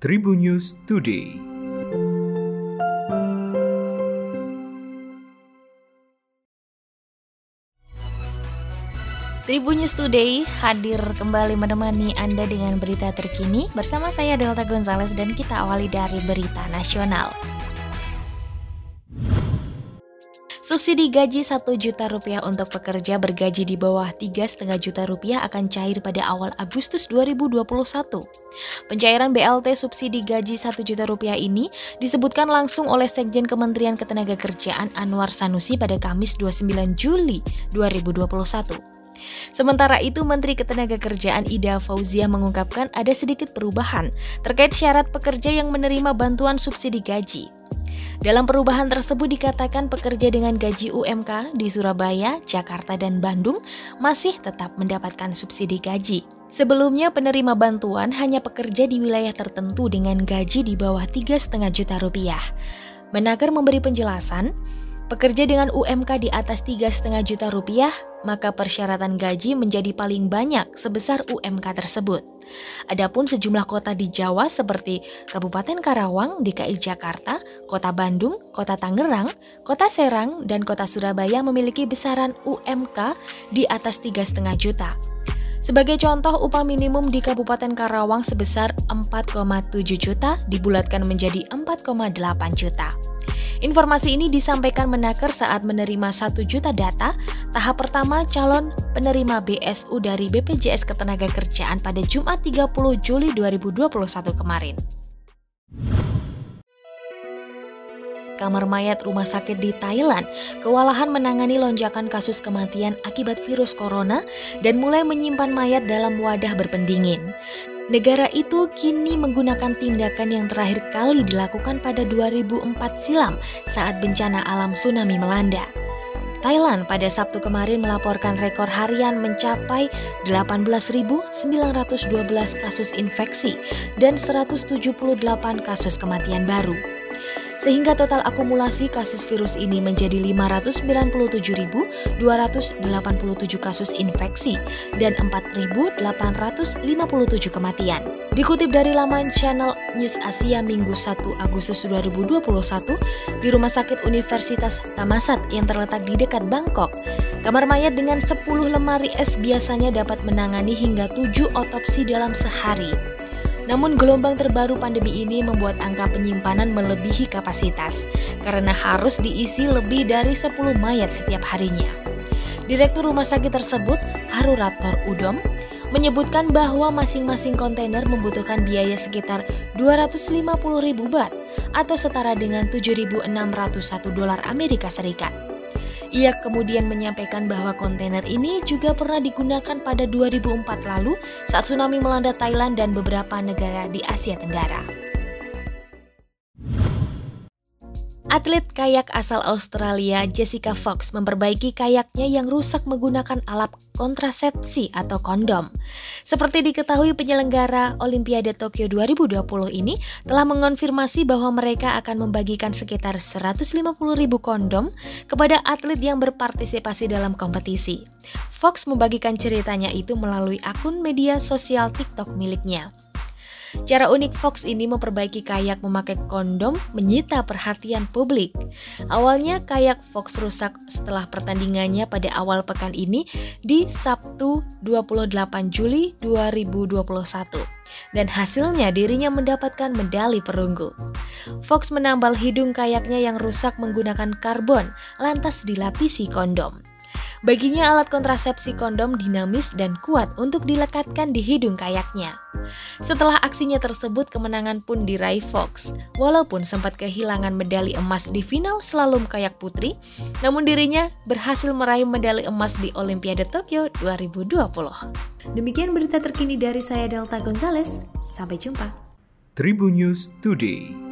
Tribun News Today. Tribun News Today hadir kembali menemani Anda dengan berita terkini bersama saya Delta Gonzales dan kita awali dari berita nasional. Subsidi gaji 1 juta rupiah untuk pekerja bergaji di bawah 3,5 juta rupiah akan cair pada awal Agustus 2021. Pencairan BLT subsidi gaji 1 juta rupiah ini disebutkan langsung oleh Sekjen Kementerian Ketenagakerjaan Anwar Sanusi pada Kamis 29 Juli 2021. Sementara itu, Menteri Ketenagakerjaan Ida Fauzia mengungkapkan ada sedikit perubahan terkait syarat pekerja yang menerima bantuan subsidi gaji. Dalam perubahan tersebut dikatakan pekerja dengan gaji UMK di Surabaya, Jakarta, dan Bandung masih tetap mendapatkan subsidi gaji. Sebelumnya penerima bantuan hanya pekerja di wilayah tertentu dengan gaji di bawah 3,5 juta rupiah. Menaker memberi penjelasan, Pekerja dengan UMK di atas 3,5 juta rupiah, maka persyaratan gaji menjadi paling banyak sebesar UMK tersebut. Adapun sejumlah kota di Jawa seperti Kabupaten Karawang, DKI Jakarta, Kota Bandung, Kota Tangerang, Kota Serang, dan Kota Surabaya memiliki besaran UMK di atas 3,5 juta. Sebagai contoh, upah minimum di Kabupaten Karawang sebesar 4,7 juta dibulatkan menjadi 4,8 juta. Informasi ini disampaikan Menaker saat menerima 1 juta data tahap pertama calon penerima BSU dari BPJS Ketenagakerjaan pada Jumat 30 Juli 2021 kemarin. kamar mayat rumah sakit di Thailand kewalahan menangani lonjakan kasus kematian akibat virus corona dan mulai menyimpan mayat dalam wadah berpendingin. Negara itu kini menggunakan tindakan yang terakhir kali dilakukan pada 2004 silam saat bencana alam tsunami melanda. Thailand pada Sabtu kemarin melaporkan rekor harian mencapai 18.912 kasus infeksi dan 178 kasus kematian baru sehingga total akumulasi kasus virus ini menjadi 597.287 kasus infeksi dan 4.857 kematian. Dikutip dari laman channel News Asia Minggu 1 Agustus 2021 di Rumah Sakit Universitas Tamasat yang terletak di dekat Bangkok, kamar mayat dengan 10 lemari es biasanya dapat menangani hingga 7 otopsi dalam sehari. Namun gelombang terbaru pandemi ini membuat angka penyimpanan melebihi kapasitas karena harus diisi lebih dari 10 mayat setiap harinya. Direktur rumah sakit tersebut, Harurator Udom, menyebutkan bahwa masing-masing kontainer membutuhkan biaya sekitar 250 ribu baht atau setara dengan 7.601 dolar Amerika Serikat. Ia kemudian menyampaikan bahwa kontainer ini juga pernah digunakan pada 2004 lalu saat tsunami melanda Thailand dan beberapa negara di Asia Tenggara. Atlet kayak asal Australia Jessica Fox memperbaiki kayaknya yang rusak menggunakan alat kontrasepsi atau kondom. Seperti diketahui penyelenggara Olimpiade Tokyo 2020 ini telah mengonfirmasi bahwa mereka akan membagikan sekitar 150 ribu kondom kepada atlet yang berpartisipasi dalam kompetisi. Fox membagikan ceritanya itu melalui akun media sosial TikTok miliknya. Cara unik Fox ini memperbaiki kayak memakai kondom menyita perhatian publik. Awalnya kayak Fox rusak setelah pertandingannya pada awal pekan ini di Sabtu 28 Juli 2021 dan hasilnya dirinya mendapatkan medali perunggu. Fox menambal hidung kayaknya yang rusak menggunakan karbon lantas dilapisi kondom. Baginya alat kontrasepsi kondom dinamis dan kuat untuk dilekatkan di hidung kayaknya. Setelah aksinya tersebut, kemenangan pun diraih Fox. Walaupun sempat kehilangan medali emas di final slalom kayak putri, namun dirinya berhasil meraih medali emas di Olimpiade Tokyo 2020. Demikian berita terkini dari saya Delta Gonzales. Sampai jumpa. Tribun News Today.